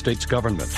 States government.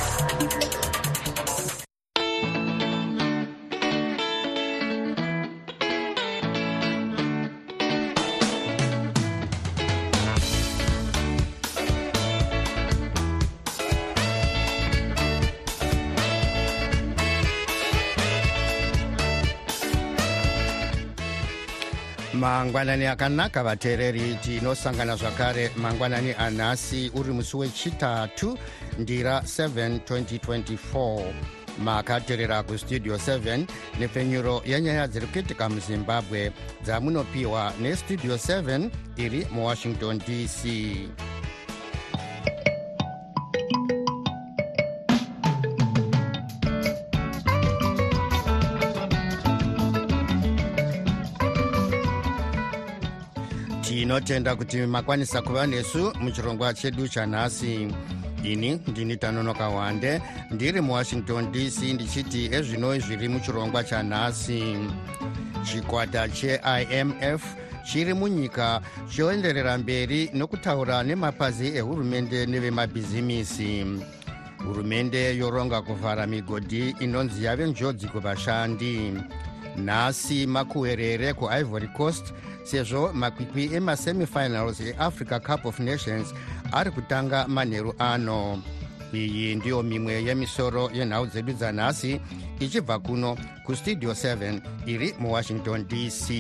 Mangwanani akanaka vateereri tinosangana zvakare. Mangwanani anhasi uri musi wechitatu ndira 7 2024 makateerera kustudio 7 nepfenyuro yenyaya dziri kuitika muzimbabwe. Dzamunopiwa nestudio 7 iri muwashington dc tinotenda kuti makwanisa kuva nesu muchirongwa chedu chanhasi. Ini ndini tanonoka wande ndiri muwashington dc ndichiti ezvino zviri muchirongwa chanhasi. Chikwata cheimf chiri munyika choenderera mberi nokutaura nemapazi ehurumende nevemabhizimisi. Hurumende yoronga kuvhara migodhi inonzi yave njodzi kuvashandi. Nhasi makuherere kuivory coast sezvo makwikwi emasemifinals eafrica cup of nations ari kutanga manheru ano. Iyi ndiyo mimwe yemisoro yenhau dzedu dzanhasi ichibva kuno kustudio 7 iri muwashington dc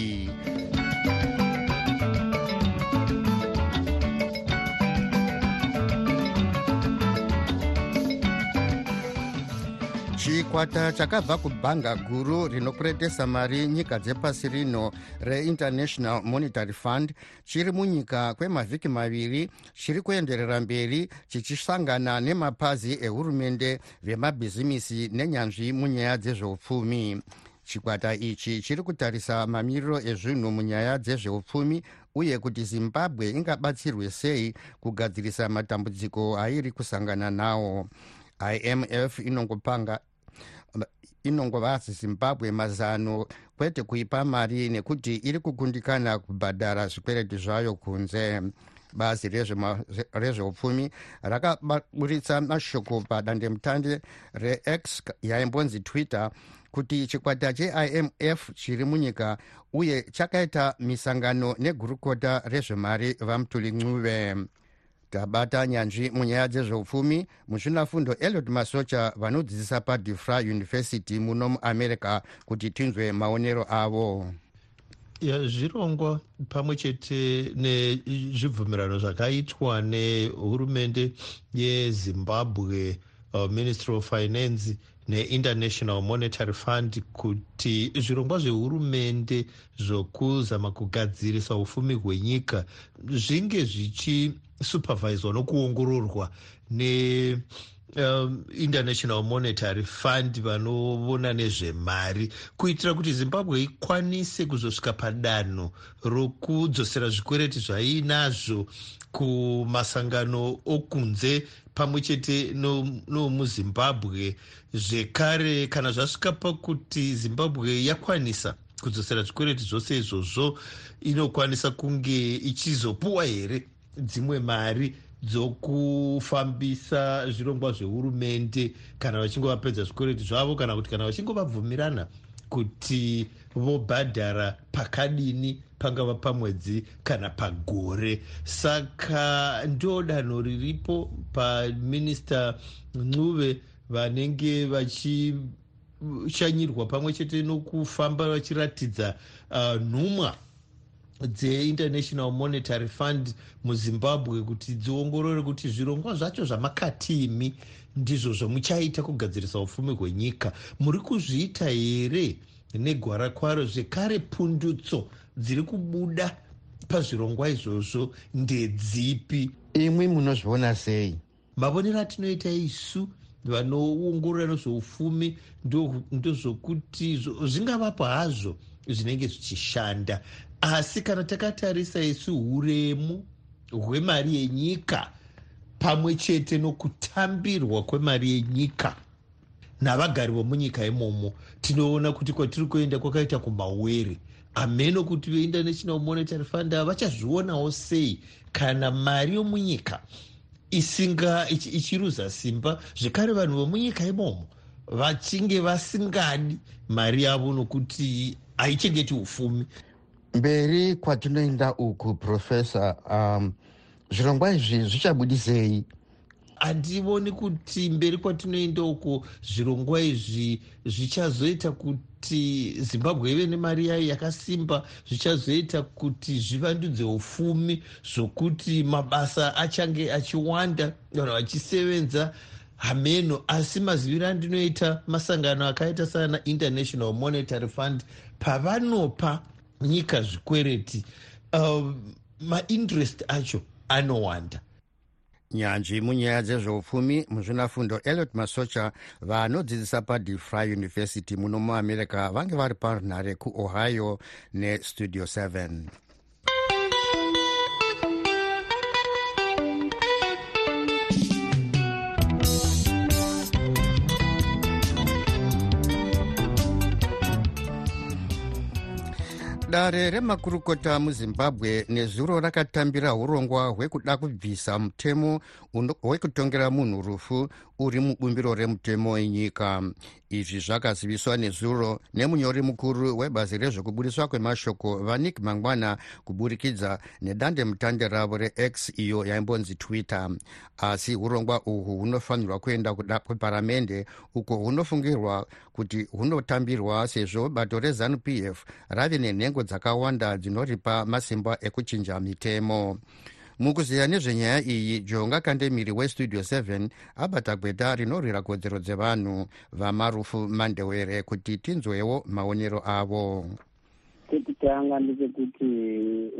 chikwata chakabva kubhanga guru rinokuretesa mari nyika dzepasi rino reinternational monetary fund chiri munyika kwemavhiki maviri chiri kuenderera mberi chichisangana nemapazi ehurumende vemabhizimisi nenyanzvi munyaya dzezveupfumi. Chikwata ichi chiri kutarisa mamiriro ezvinhu munyaya dzezveupfumi uye kuti zimbabwe ingabatsirwe sei kugadzirisa matambudziko airi kusangana nawo. Imf inongopanga inongova zimbabwe mazano kwete kuipa mari nekuti iri kukundikana kubhadhara zvikwereti zvayo kunze. Bazi rezveupfumi rakaburitsa mashoko padandemutande rex yaimbonzi twitter kuti chikwata cheimf chiri munyika uye chakaita misangano negurukota rezvemari vamutuli ncuve tabata nyanzvi munyaya dzezveupfumi muzvinafundo eliot masocha vanodzidzisa padifra university muno muamerica kuti tinzwe maonero avo. Zvirongwa pamwe chete nezvibvumirano zvakaitwa nehurumende yezimbabwe uh, ministry of finance neinternational monetary fund kuti zvirongwa zvehurumende zvokuzama kugadzirisa ufumi hwenyika zvinge zvichisuperviswa nokuongororwa ne um, international monetary fund vanoona nezvemari kuitira kuti zimbabwe ikwanise kuzosvika padanho rokudzosera zvikwereti zvaiinazvo kumasangano okunze pamwe chete nomuzimbabwe. Zvekare kana zvasvika pakuti zimbabwe yakwanisa kudzosera zvikwereti zvose izvozvo inokwanisa kunge ichizopuwa here dzimwe mari dzokufambisa zvirongwa zvehurumende kana vachinge vapedza zvikwereti zvavo kana kuti kana vachinge vabvumirana kuti vobhadhara pakadini pangava pamwedzi kana pagore. Saka ndo danho riripo paminista ncuve vanenge vachishanyirwa pamwe chete nokufamba vachiratidza uh, nhumwa dzeinternational monetary fund muzimbabwe kuti dziongorore kuti zvirongwa zvacho zvamakatimi ndizvo zvamuchaita kugadzirisa ufumi hwenyika. Muri kuzviita here negwara kwaro zvekare pundutso dziri kubuda pazvirongwa izvozvo? Ndedzipi? Imwi munozviona sei? Mavonero atinoita isu vanoongorora nezveufumi ndozvokuti zvingavapo hazvo zvinenge zvichishanda asi kana takatarisa isu uremu hwemari yenyika pamwe chete nokutambirwa kwemari yenyika navagari vomunyika imomo tinoona kuti kwatiri kuenda kwakaita kumawere hameno kuti veinternational monetary fund vachazvionawo sei kana mari yomunyika isinga ichiruza simba. Zvekare vanhu vomunyika imomo vachinge vasingadi mari yavo nokuti haichengeti ufumi mberi kwatinoenda uku profesa um, zvirongwa izvi zvichabudisei handivoni kuti mberi kwatinoenda uko zvirongwa izvi zvichazoita kuti zimbabwe ive nemari yayo yakasimba zvichazoita kuti zvivandudze ufumi zvokuti mabasa achange achiwanda vanhu vachisevenza hameno. Asi maziviro andinoita masangano akaita sana international monetary fund pavanopa nyika zvikwereti uh, mainterest acho anowanda. Nyanzvi munyaya dzezveupfumi muzvinafundo eliot masocha vanodzidzisa padefry university muno muamerica vange vari panhare kuohio nestudio 7 dare remakurukota muzimbabwe nezuro rakatambira urongwa hwekuda kubvisa mutemo wekutongera munhu rufu uri mubumbiro remutemo wenyika. Izvi zvakaziviswa nezuro nemunyori mukuru webazi rezvekubudiswa kwemashoko vanik mangwana kuburikidza nedandemutande ravo rex iyo yaimbonzi twitter. Asi urongwa uhwu hunofanirwa kuenda kuda kweparamende uko hunofungirwa kuti hunotambirwa sezvo bato rezanup f rave nenhengo dzakawanda dzinoripa masimba ekuchinja mitemo. Mukuziya nezvenyaya iyi jonga kandemiri westudio 7 abata gweta rinorwira kodzero dzevanhu vamarufu mandewere kuti tinzwewo maonero avo. Chekutanga ndechekuti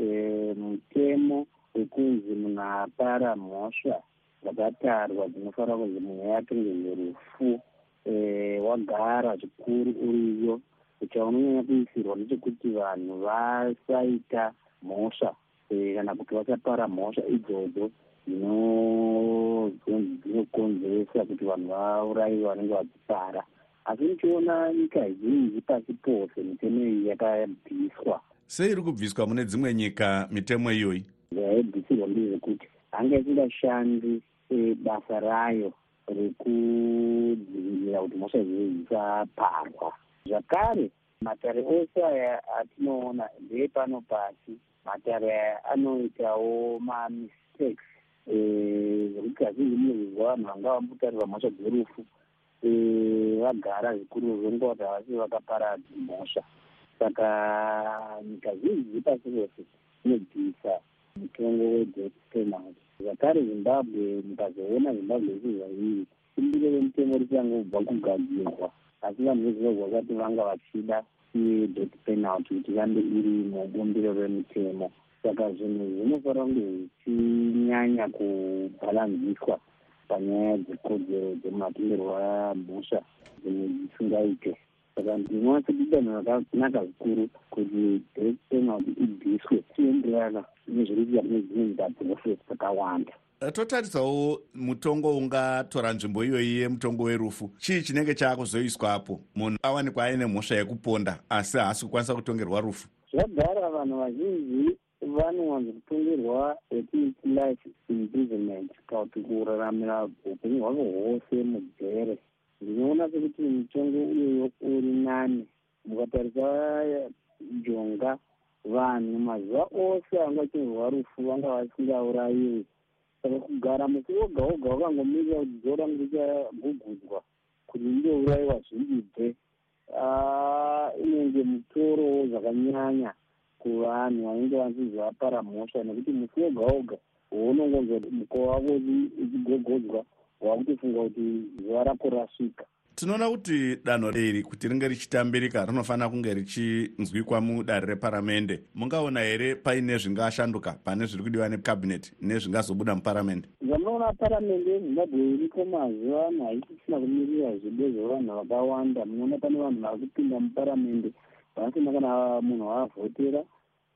e, mutemo wekunzi munhu apara mhosva dzakatarwa dzinofanira kunzi munhu yatongerwe rufu e, wagara zvikuru uriyo chaunonyanya kuisirwa ndechekuti vanhu vasaita mhosva Eh, kana kuti vachapara mhosva idzodzo dzinokonzeresa kuti vanhu vaurayiwe vanenge vachipara asi nichiona nyika zhinji pasi pose mitemo iyi yakabviswa. Sei iri kubviswa mune dzimwe nyika mitemo iyoyi? Yaibvisirwa ndezvekuti hanga isingashandi eh, basa rayo rekudzivirira kuti mhosva izvozvo dzisaparwa zvakare matare ose aya atinoona ndeepano pasi. Matare anoitawo mamistakes. Zvekuti kazhinji munozvizwa vanhu vanga vambotarirwa mhosva dzerufu. Eh, vagara zvikuru zvenguva kuti havasi vakaparadza mhosva. Saka nyika zhinji dzepasi rose dzinobvisa mutongo wedeath penalty zvakare zimbabwe mukazoona zimbabwe isizvairi imbiro remutemo richangobva kugadzirwa asi vanhu vezimbabwe vakati vanga vachida death penalty kuti irambe iri mubumbiro remitemo saka zvinhu zvinofanira kunge zvichinyanya kubhalanziswa panyaya dzekodzero dzematongerwo amhosva dzimwe dzisingaite saka ndinoona sekuti danho rakanaka zvikuru kuti death penalty ibviswe chienderana nezviri kuita kune dzimwe nyika dzose dzakawanda totarisawo mutongo ungatora nzvimbo iyoyi yemutongo werufu. Chii chinenge chaakuzoiswapo munhu awanikwa aine mhosva yekuponda asi haasi kukwanisa kutongerwa rufu. Zvagara vanhu vazhinji vanowanzokutongerwa wetiniti life imprisonment kana kuti kuraramira upenyu hwavo hwose mujere ndinoona sekuti mutongo uyoyo uri nani. Mukatarisa jonga vanhu mazuva ose angatongerwa rufu vanga vasingaurayiwi saka kugara musi woga woga wakangomirira kuti zuva rangu richagugudzwa kuti ndidourayiwa zvindibve inenge mutorowo zvakanyanya kuvanhu vanenge vanzizi vapara mhosva nekuti musi woga woga wounongonzwa mukova wako uchigogodzwa wakutofunga kuti zuva rako rasvika tinoona kuti danho iri kuti ringe richitambirika rinofanira kunge richinzwikwa mudare reparamende. Mungaona here paine zvingashanduka pane zviri kudiwa nekabhineti nezvingazobuda muparamende? Zvamunoona paramende yezimbabwe iriko mazuva ano haisisina kumirira zvido zvevanhu vakawanda. Munoona pane vanhu vari kupinda muparamende vanasina kana munhu vaavhotera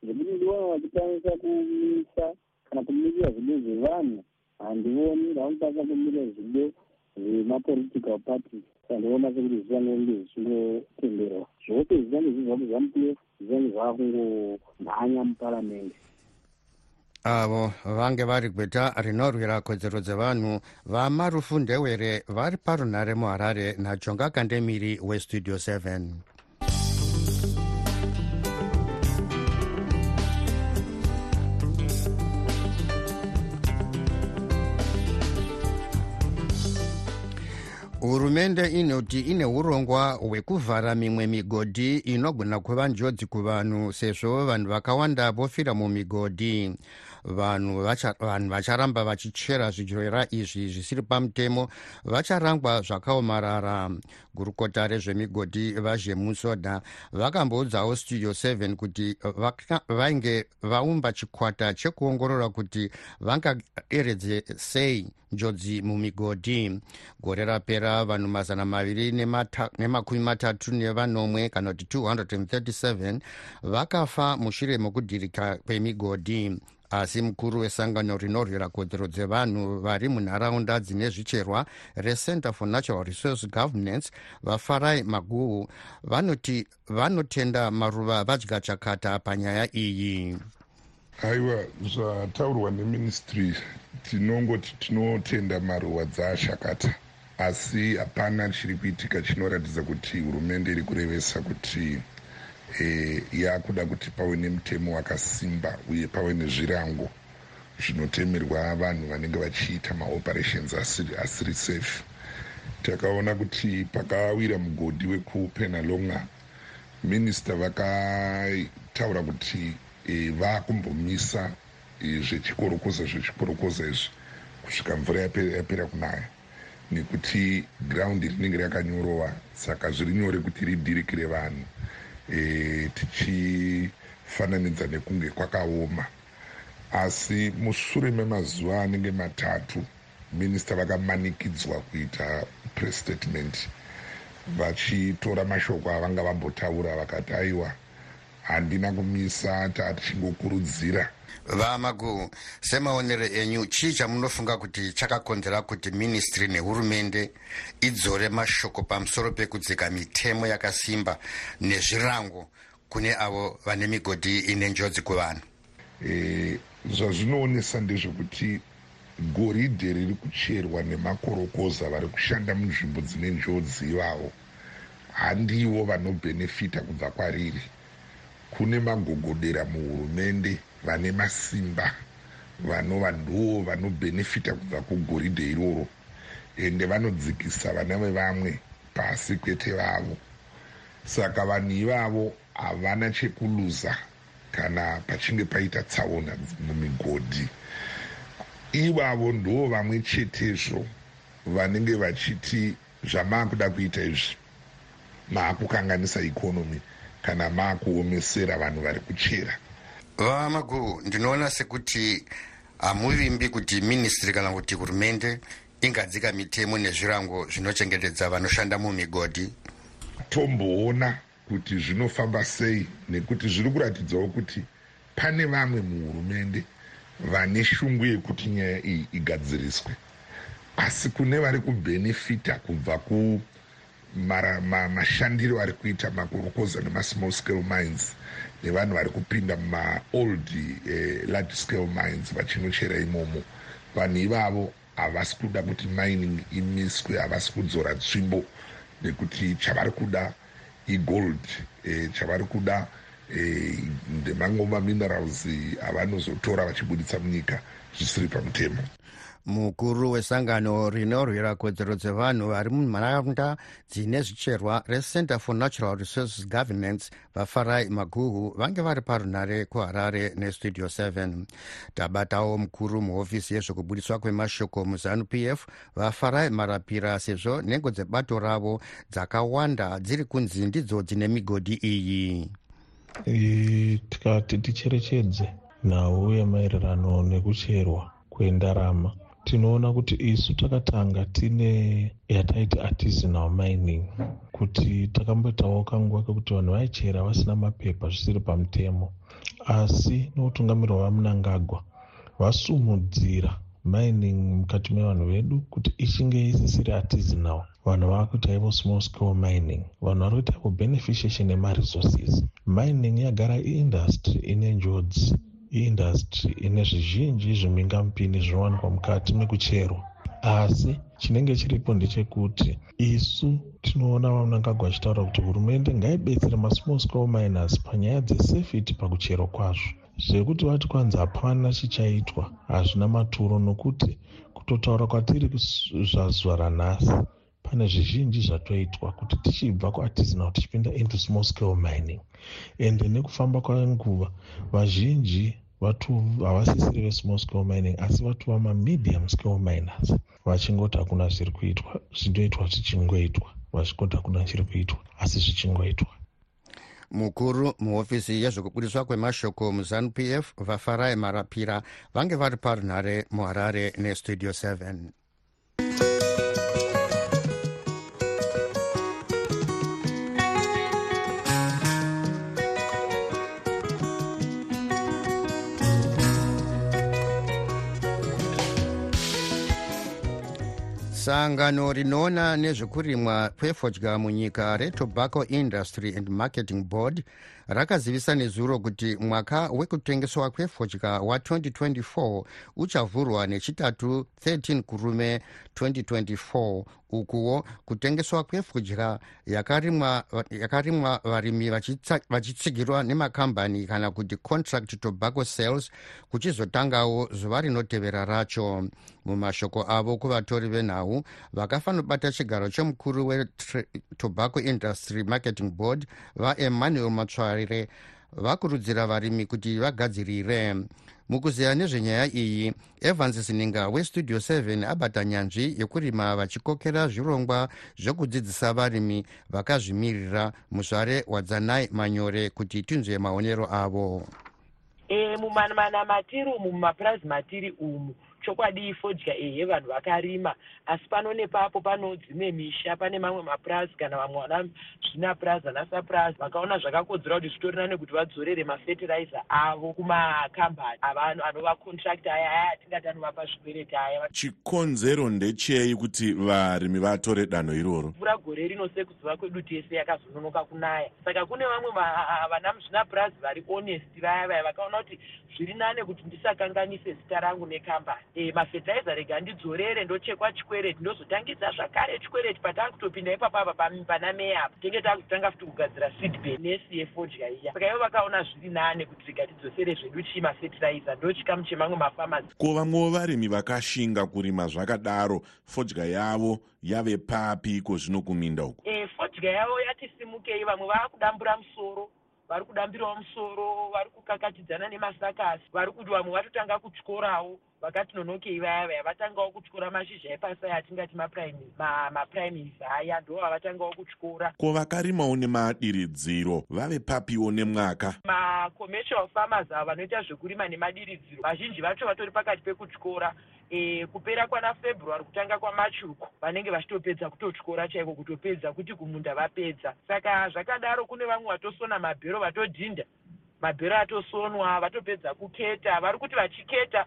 zvekuti ndiona vachikwanisa kumisa kana kumirira zvido zvevanhu handioni vanokwanisa kumirira zvido zvemapolitical parties sandiona sekuti zvichanenge zvichingotenderwa zvose zvichange zvibva kuzanupf zvichange zvava kungomhanya muparamende avo vange vari gweta rinorwira kodzero dzevanhu vamarufu ndewere vari parunhare muharare najonga kandemiri westudio 7 hurumende inoti ine urongwa hwekuvhara mimwe migodhi inogona kuva njodzi kuvanhu sezvo vanhu vakawanda vofira mumigodhi. Vanhu vacharamba vachichera zvidyorera izvi zvisiri pamutemo vacharangwa zvakaomarara. Gurukota rezvemigodhi vazhemusoda vakamboudzawo studio 7 kuti vainge vaumba chikwata chekuongorora kuti vangaderedze sei njodzi mumigodhi. Gore rapera vanhu mazana maviri nemakumi matatu nevanomwe kana kuti 237 vakafa mushure mekudhirika kwemigodhi. Asi mukuru wesangano rinorwira kodzero dzevanhu vari munharaunda dzine zvicherwa recenter for natural resource governance vafarai maguhu vanoti vanotenda maruva vadya chakata panyaya iyi. Aiwa zvataurwa neministry tinongoti tinotenda maruva dzaashakata asi hapana chiri kuitika chinoratidza kuti hurumende iri kurevesa kuti e, yakuda kuti pave nemutemo wakasimba uye pave nezvirango zvinotemerwa vanhu vanenge vachiita maoperations asiri, asiri safe takaona kuti pakawira mugodhi wekupenalonga minista vakataura kuti e, vakumbomisa e, zvechikorokoza zvechikorokoza izvi kusvika mvura yapera kunaya nekuti graundi rinenge rakanyorova saka zviri nyore kuti ridirikire vanhu. E, tichifananidza nekunge kwakaoma. Asi mushure memazuva anenge matatu minista vakamanikidzwa kuita press statement. Vachitora mashoko avanga vambotaura vakati aiwa handina kumisa tatichingokurudzira vamagu semaonero enyu chii chamunofunga kuti chakakonzera kuti ministry nehurumende idzore mashoko pamusoro pekudzika mitemo yakasimba nezvirango kune avo vane migodhi ine njodzi kuvanhu? E, zvazvinoonesa ndezvekuti goridhe riri kucherwa nemakorokoza vari kushanda munzvimbo dzine njodzi ivavo. Handivo vanobhenefita kubva kwariri. Kune magogodera muhurumende vane masimba vanova ndo vanobhenefita kubva kugoridhe iroro. Ende vanodzikisa vana vevamwe pasi kwete vavo. Saka vanhu ivavo havana chekuluza kana pachinge paita tsaona mumigodhi. Ivavo ndo vamwe chetezvo vanenge vachiti zvamaakuda kuita izvi. Maakukanganisa ikonomi kana maakuomesera vanhu vari kuchera vamagu ndinoona sekuti hamuvimbi kuti ministry kana kuti hurumende ingadzika mitemo nezvirango zvinochengetedza vanoshanda mumigodhi. Tomboona kuti zvinofamba sei nekuti zviri kuratidzawo kuti pane vamwe muhurumende vane shungu yekuti nyaya iyi igadziriswe. Asi kune vari kubhenefita kubva kumashandiro ma, ari kuita makorokoza nemasmall scale mines nevanhu vari kupinda mumaold eh, large scale mines vachinochera imomo. Vanhu ivavo havasi kuda kuti mining imiswe havasi kudzora tsvimbo nekuti chavari kuda igold eh, chavari kuda eh, ndemamwe maminerals avanozotora vachibuditsa munyika zvisiri pamutemo mukuru wesangano rinorwira kodzero dzevanhu vari munharaunda dzine zvicherwa recenter for natural resources governance vafarai maguhu vange vari parunhare kuharare nestudio 7 tabatawo mukuru muhofisi yezvekubudiswa kwemashoko muzanup f vafarai marapira sezvo nhengo dzebato ravo dzakawanda dziri kunzi ndidzo dzine migodhi iyi. E, tikati ticherechedze nhau yemaererano nekucherwa kwendarama tinoona kuti isu takatanga tine yataiti artisanal mining kuti takamboitawo kanguva kekuti vanhu vaichera vasina mapepa zvisiri pamutemo. Asi nokutungamirwa vamunangagwa vasumudzira mining mukati mevanhu vedu kuti ichinge isisiri artisanal. Vanhu vava kuita ivo small scale mining vanhu vari kuita ivo beneficiation nemaresources mining yagara iindustry ine njodzi iindastry ine zvizhinji zvimhingamupini zvinowanikwa mukati mekucherwa. Asi chinenge chiripo ndechekuti isu tinoona vanangagwa achitaura kuti hurumende ngaibetsere masmall scale miners panyaya dzesafety pakucherwa kwazvo. Zvekuti vati kwanzi hapana chichaitwa hazvina maturo nokuti kutotaura kwatiri zvazuva ranhasi pane zvizhinji zvatoitwa kuti tichibva kuartisanal tichipinda into small scale mining. Ende nekufamba kwenguva vazhinji vatu havasisiri vesmall scale mining asi vatu vamamedium scale miners. Vachingoti hakuna zviri kuitwa zvinoitwa zvichingoitwa. Vachingoti hakuna chiri kuitwa asi zvichingoitwa. Mukuru muhofisi yezvekubudiswa kwemashoko muzanup f vafarai marapira vange vari parunhare muharare nestudio 7 sangano rinoona nezvekurimwa kwefodya munyika retobacco industry and marketing board rakazivisa nezuro kuti mwaka wekutengeswa kwefodya wa2024 uchavhurwa nechitatu 13 kurume 2024 ukuwo kutengeswa kwefodya yakarimwa, yakarimwa varimi vachitsigirwa nemakambani kana kuti contract tobacco sales kuchizotangawo zuva rinotevera racho. Mumashoko avo kuvatori venhau vakafanobata chigaro chemukuru wetobacco industry marketing board vaemmanuel matsvarire vakurudzira varimi kuti vagadzirire. Mukuziya nezvenyaya iyi evans sininga westudio 7 abata nyanzvi yekurima vachikokera zvirongwa zvekudzidzisa varimi vakazvimirira muzvare wadzanai manyore kuti tinzwe maonero avo. E, mumana matiri umu mumapurazi matiri umu chokwadi fodya ehe vanhu vakarima. Asi pano nepapo pano dzimwe misha pane mamwe mapurazi kana vamwe vana zvina purazi anasa purazi vakaona zvakakodzera kuti zvitorina nekuti vadzorere mafetiraiza avo kumakambani. Avanhu anova contract aya aya atingati anovapa zvikwereti aya. Chikonzero ndechei kuti varimi vatore danho iroro? Mvura gore rino sekuziva kwedu tese yakazononoka kunaya. Saka kune vamwe vana zvina purazi vari honest vaya vaya vakaona kuti zviri nane kuti ndisakanganise zita rangu nekambani e, mafetiraiza rega ndidzorere ndochekwa chikwereti ndozotangidza zvakare chikwereti patanga kutopinda ipapapa pana meya apo tenge takutanga futi kugadzira seedbe nesi yefodya iya. Saka ivo vakaona zviri nane kuti rega tidzosere zvedu chii mafetiraiza ndochikamu chemamwe mafamazi ko vamwewo varimi vakashinga kurima zvakadaro fodya yavo yave papi iko zvino kuminda uko e, fodya yavo yati simukei vamwe vaakudambura musoro vari kudambirawo musoro vari kukakatidzana nemasakasi. Vari kuti vamwe vatotanga kutyorawo vakati nonokei vaya vaya vatangawo kutyora mashizha epasai atingati maprimis aya ndo vavatangawo kutyora ko vakarimawo nemadiridziro vave papiwo nemwaka. Macommercial farmers avo vanoita zvekurima nemadiridziro vazhinji vacho vatori pakati pekutyora e, kupera kwana february kutanga kwamachuku vanenge vachitopedza kutotyora chaiko kutopedza kuti kumunda vapedza. Saka zvakadaro kune vamwe vatosona mabhero vatodhinda mabhero atosonwa vatopedza kuketa. Vari kuti vachiketa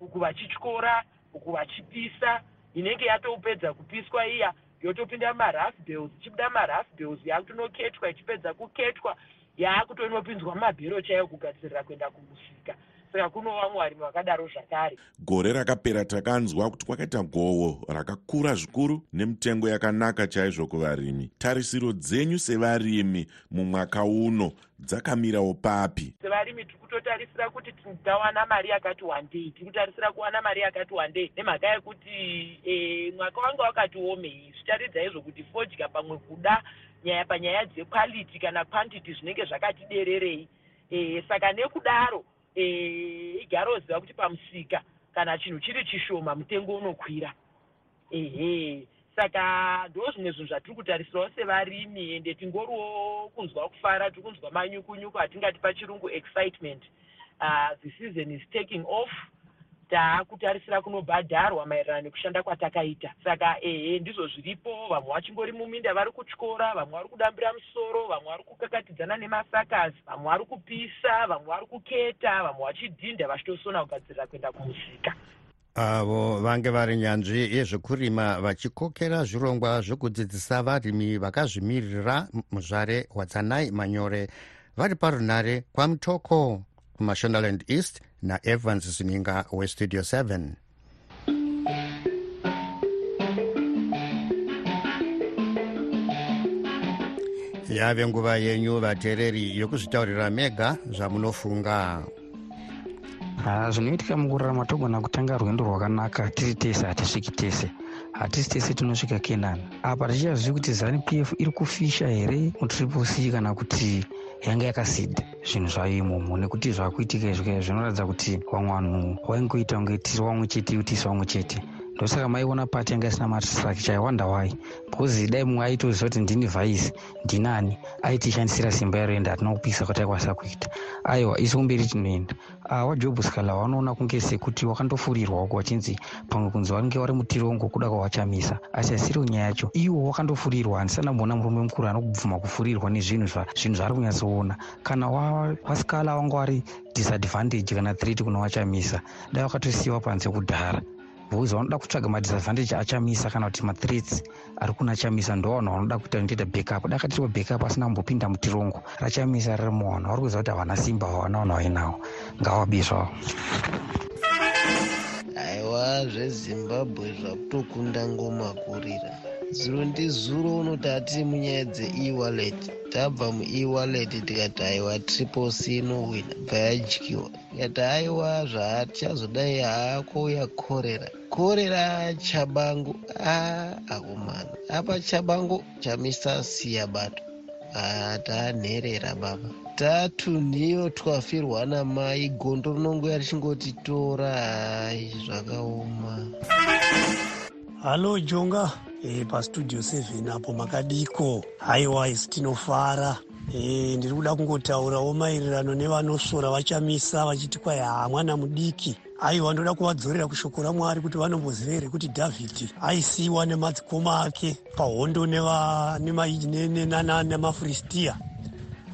uku vachityora uku vachipisa inenge yatopedza kupiswa iya yotopinda mumarafu bills ichibuda mumarafu bills yakutonoketwa ichipedza kuketwa yaakutonopinzwa mumabhero chaiyo kugadzirira kuenda kumusika saka kuno vamwe varimi vakadaro zvakare. Gore rakapera takanzwa kuti kwakaita gohwo rakakura zvikuru nemitengo yakanaka chaizvo kuvarimi. Tarisiro dzenyu sevarimi mumwaka uno dzakamirawo papi. Sevarimi tiri kutotarisira kuti tawana mari yakati wandei tiri kutarisira kuwana mari yakati wandei nemhaka yekuti e, mwaka wanga wakati omei zvitaridza izvo kuti fodya pamwe kuda nyaya panyaya dzequality kana quantity zvinenge zvakati dererei. E, saka nekudaro igare oziva kuti pamusika kana chinhu chiri chishoma mutengo unokwira. Ehe saka ndo zvimwe zvinhu zvatiri kutarisirawo sevarimi ende tingoriwo kunzwa kufara tiri kunzwa manyukunyuku atingati pachirungu excitement. Uh, the season is taking off taakutarisira kunobhadharwa maererano nekushanda kwatakaita. Saka ehe ndizvo zviripo. Vamwe vachingori muminda vari kutyora vamwe vari kudambira musoro vamwe vari kukakatidzana nemasakazi vamwe vari kupisa vamwe vari kuketa vamwe vachidhinda vachitosona kugadzirira kuenda kumusika. Avo vange vari nyanzvi yezvekurima vachikokera zvirongwa zvekudzidzisa varimi vakazvimirira muzvare wadzanai manyore. Vari parunhare kwamutoko kumashonaland east naevans zininga westudio 7 yave nguva yenyu vateereri yokuzvitaurira mega zvamunofunga. Zvinoitika mukurarama togona kutanga rwendo rwakanaka tiri tese hatisviki tese hatisi tese tinosvika kenani. Apa tichazivi kuti zanu p f iri kufisha here mutriple c kana kuti yanga yakasidha zvinhu zvayo imomo nekuti zvakuitika izvi zvinoratidza kuti vamwe vanhu vaingoita kunge tiri vamwe chete utisi vamwe chete ndosaka maiona pati yanga isina mastructure i wonder why because dai mumwe aitoziva kuti ndini vhaisi ndinani aitishandisira simba yaroenda hatina kupisa kuti aikwanisa kuita. Aiwa isi kumberi tinoenda. Ah, wajob scala wanoona kunge sekuti wakandofurirwa uko wachinzi pamwe kunzi wange wari mutirongo kuda kwawachamisa. Asi hasiriwo nyaya yacho iwo wakandofurirwa handisana mbona murume mukuru anokubvuma kufurirwa nezvinhu zvinhu zvaari kunyatsoona kana wascala wanga wari disadvantage kana threat kuna wachamisa dai wakatosiyiwa panze kudhara because vanoda kutsvaga madisadvantage achamisa kana kuti mathreats ari kuna chamisa ndo vanhu vanoda kuita ndoita backup. Dakatiriwa backup asina kumbopinda mutirongo rachamisa riri muvanhu vari kuziva kuti havana simba havana vanhu vainawo. Ngavabisvawo aiwa zvezimbabwe zvakutokunda ngoma kurira zuro ndizuro unoti hatiri munyaya dzeewallet tabva muewallet tikati aiwa triple c inowina bva yadyiwa. Tikati aiwa zvatichazodai haakouya korera korera chabangu a akomana apa chabangu chamisa siya bato hatanherera baba. Tatunhiyo twafirwa namai gondo rinongoya richingotitora hai zvakaoma. Halo jonga e, pastudio 7 apo makadiko. Haiwa isi tinofara. E, ndiri kuda kungotaurawo maererano nevanosora vachamisa vachiti kwai haa mwana mudiki. Aiwa ndoda kuvadzorera kushoko ramwari kuti vanomboziva here kuti dhavhidhi aisiyiwa nemadzikoma ake pahondo nemafiristiya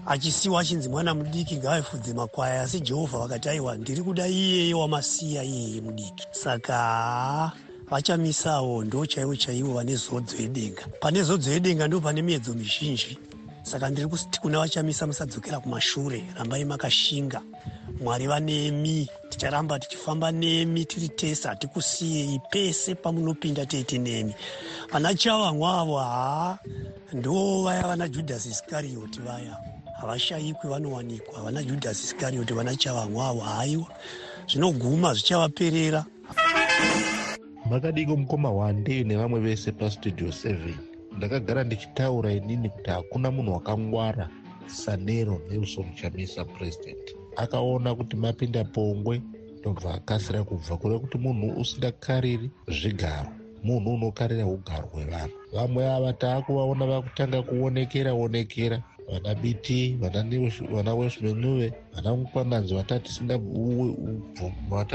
achisiyiwa achinzi mwana mudiki ngaafudze makwai asi jehovha vakati aiwa ndiri kuda iyeye wamasiya iyeye mudiki. Saka vachamisawo ndo chaivo chaivo vane zodzo yedenga. Pane zodzo yedenga ndo pane miedzo mizhinji. Saka ndiri kuti kuna vachamisa musadzokera kumashure. Rambai makashinga. Mwari vanemi ticharamba tichifamba nemi tiri tese hatikusiyei pese pamunopinda teiti nemi. Vana chavamwa avo haa ndo vaya vana judhasi iskarioti vaya. Havashayikwi vanowanikwa vana judhasi iskarioti vana chavamwa avo haiwa. Zvinoguma zvichavaperera makadiko mukoma wandei nevamwe vese pastudio 7 ndakagara ndichitaura inini kuti hakuna munhu wakangwara sanero nelson chamisa purezidendi akaona kuti mapinda pongwe ndobva akasira kubva kure kuti munhu usingakariri zvigaro munhu unokarira ugaro hwevanhu. Vamwe ava taakuvaona vakutanga kuonekera onekera vana bt vana wesmenuve vana mukwananzi vatati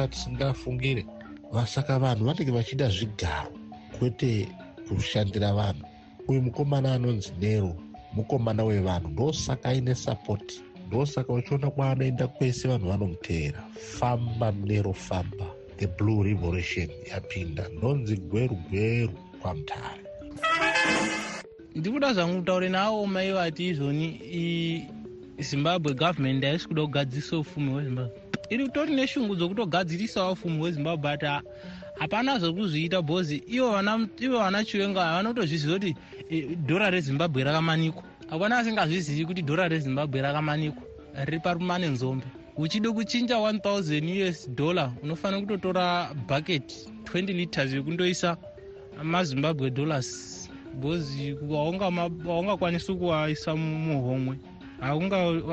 tisingafungire vasaka vanhu vanenge vachida zvigaro kwete kushandira vanhu. Uyu mukomana anonzi nero mukomana wevanhu ndosaka aine sapoti ndosaka uchiona kwaanoenda kwese vanhu vanomuteera. Famba nero famba. The blue revolution yapinda. Ndonzi gweru gweru kwamutare ndiri kuda zvangu kutaure navo mai vati izvoni zimbabwe gavhumendi haisi kuda kugadzirisa ufumi hwezimbabwe iri kutori neshungu dzokutogadzirisawo ufumi hwezimbabwe but hapana zvokuzviita bhozi. Ivo vana chiwenga vanotozviziva kuti dhora rezimbabwe rakamanikwa. Hapana asingazvizivi kuti dhora rezimbabwe rakamanikwa riri parumane nzombe. Uchida kuchinja 1000 us dollar unofanira kutotora bucket 20 liters yekundoisa mazimbabwe dollars. Bhozi haungakwanisi kuwaisa muhomwe.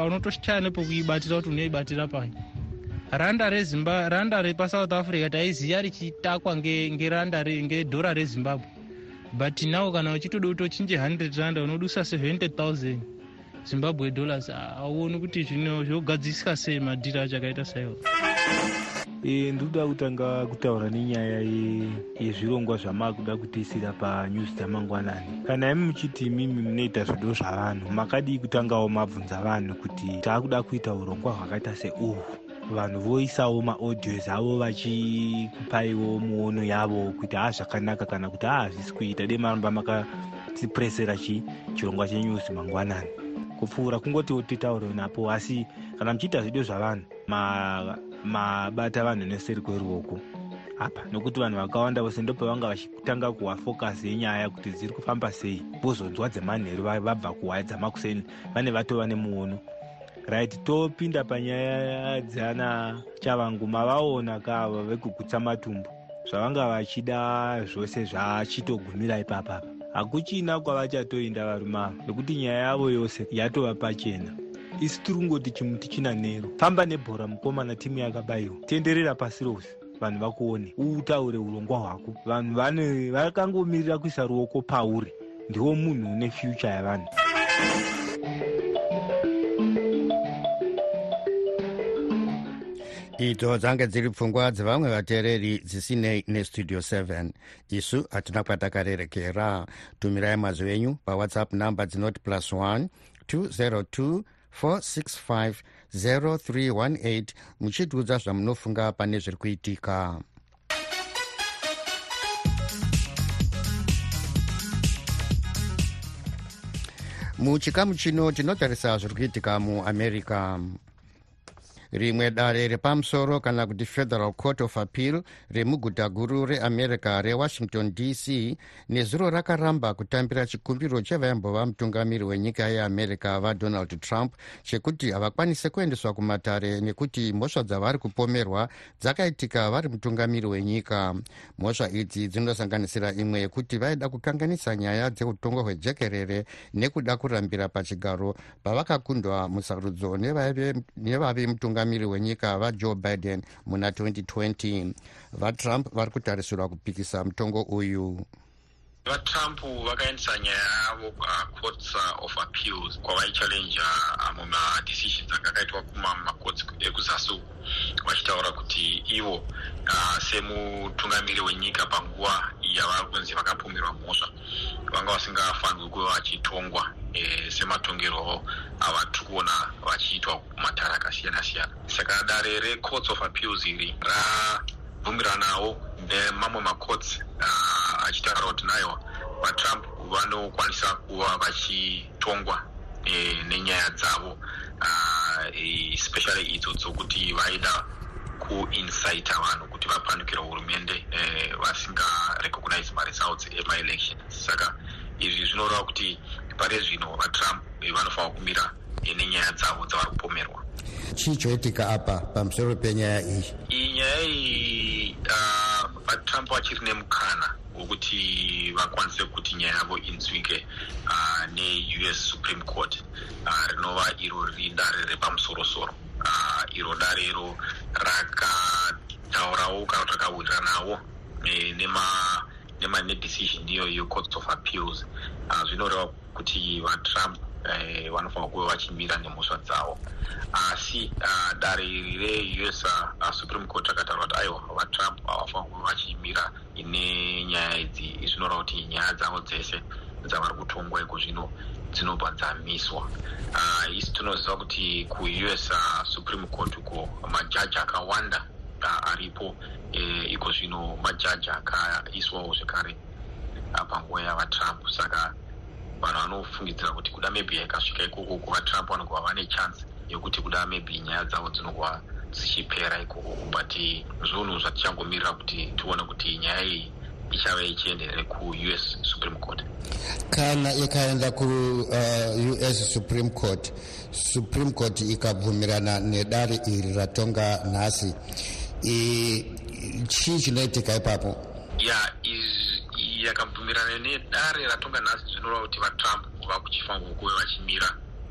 Unotoshaya nepokuibatira kuti unoibatira pai randa rezimba randa repasouth africa taiziva richitakwa ngedhora rezimbabwe. But now kana uchitoda kutochinje 100 randa unodusa 70 000 zimbabwe dollars hauoni kuti zvino zvogadzisika sei madhiri acho akaita saiwo e, ndikuda kutanga kutaura nenyaya yezvirongwa zvamakuda kutisira panews dzamangwanani. Kana imi muchiti imimi munoita zvido zvavanhu makadii kutangawo mabvunza vanhu kuti taakuda kuita urongwa hwakaita seuhwu vanhu voisawo maaudios avo vachikupaiwo muono yavo kuti haa zvakanaka kana kuti haa hazvisi kuita. Dei maramba makatipresera chi chirongwa chenews mangwanani. Kupfuura kungoti titaure napo asi kana muchiita zvidio zvavanhu mabata vanhu neseri kweruoko. Apa nokuti vanhu vakawanda vose ndo pavanga vachitanga kuwafokasi yenyaya kuti dziri kufamba sei vozonzwa dzemanheru vabva kuhwaya dzamakuseni vane vatova nemuono right topinda panyaya dzana chavangu mavaona kava vekugutsa matumbu. Zvavanga vachida zvose zvachitogumira ipapapa hakuchina kwavachatoinda varume ava nekuti nyaya yavo yose yatova pachena. Isi tiri kungoti chimuti china nero famba nebhora mukomana timu yakabayiwa tenderera pasi rose vanhu vakuone. Utaure urongwa hwako. Vanhu vakangomirira kuisa ruoko pauri. Ndiwo munhu une fyucha yavanhu idzo dzange dziri pfungwa dzevamwe vateereri dzisinei nestudio 7 isu hatina kwatakarerekera. Tumirai mazwi enyu pawhatsapp number dzinoti plus 1 202 465 0318 muchitiudza zvamunofunga pane zviri kuitika. Muchikamu chino tinotarisa zviri kuitika muamerica rimwe dare repamusoro kana kuti federal court of appeal remuguta guru reamerica rewashington dc nezuro rakaramba kutambira chikumbiro chevaimbova mutungamiri wenyika yeamerica vadonald trump chekuti havakwanise kuendeswa kumatare nekuti mhosva dzavari kupomerwa dzakaitika vari mutungamiri wenyika. Mhosva idzi dzinosanganisira imwe yekuti vaida kukanganisa nyaya dzeutongo hwejekerere nekuda kurambira pachigaro pavakakundwa musarudzo nevave mutungamiri mutungamiri wenyika vajoe biden muna 2020 vatrump vari kutarisirwa kupikisa mutongo uyu vatrump vakaendesa nyaya yavo kucourts uh, of appeals kwavaichallenja uh, mumadecisions anga akaitwa kumamacourts ekuzasi uku vachitaura kuti ivo uh, semutungamiri wenyika panguva yavari kunzi vakapomerwa mhosva vanga vasingafanirwi kuva vachitongwa e, sematongerwo avatiri kuona vachiitwa kumatara akasiyana siyana saka dare recourts of appeals iri rabvumiranawo nemamwe macourts achitaura kuti naiwa vatrump vanokwanisa kuva vachitongwa e, nenyaya dzavo. Especially idzo dzokuti vaida kuincita vanhu kuti vapandukira hurumende e, vasingarecognize maresults emaelection. Saka izvi zvinoreva kuti pari zvino vatrump vanofanira kumira nenyaya dzavo dzavari kupomerwa. Chii choitika apa pamusoro penyaya iyi? Iyi nyaya iyi vatrump vachiri nemukana wekuti vakwanise kuti nyaya yavo inzwike uh, neus supreme court uh, rinova iro riri dare repamusorosoro. Uh, iro dare iro rakataurawo kana kuti rakawiriranawo nema nedecision iyoyo courts of appeals. Uh, zvinoreva kuti vatrump eh, vanofanira kuva vachimira nemhosva dzavo. Asi uh, dare iri reus uh, supreme court rakataura kuti aiwa vatrump havafanira kuva vachimira nenyaya idzi. Zvinoreva kuti nyaya dzavo dzese dzavari kutongwa iko zvino dzinobva dzamiswa. Uh, isi tinoziva kuti kuus uh, supreme court uko majaji akawanda aripo. Eh, iko zvino majaji akaiswawo zvekare uh, panguva yavatrump. Saka vanhu vanofungidzira kuti kuda maybe ikasvika ikoko kuvatrump vanogova vane chance yekuti kuda maybe nyaya dzavo dzinogova dzichipera ikoko but zvinhu zvatichangomirira kuti tione kuti nyaya iyi ichava ichienderere kuus supreme court. Kana ikaenda kuus uh, supreme court supreme court ikabvumirana nedare iri ratonga nhasi. Chii chinoitika ipapo? Ya yakabvumirana nedare ratonga nhasi zvinoreva kuti vatrump vakuchifanirwa kuve vachimira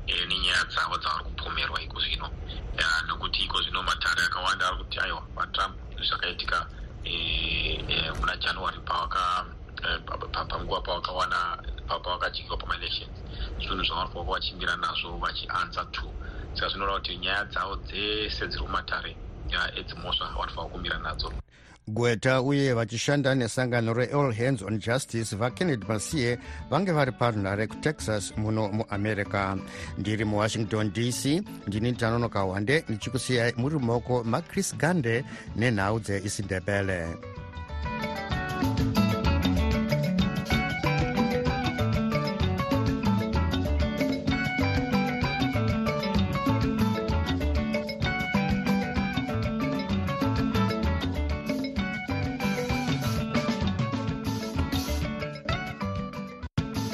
e, nenyaya dzavo dzavari kupomerwa iko zvino. Nokuti iko zvino matare akawanda ari kuti aiwa vatrump zvakaitika e, e, muna january panguva pavakawana pavakajingiwa pamaelections zvinhu zvavanofanira vachimira nazvo vachiansa to saka zvinoreva kuti nyaya dzavo dzese dziri kumatare edzimhosva vanofanira kumira nadzo gweta uye vachishanda nesangano reall hands on justice vakennedy masiye vange vari parunhare kutexas muno muamerica ndiri muwashington dc ndini tanonoka wande ndichikusiyai muri mumaoko machris gande nenhau dzeisindebele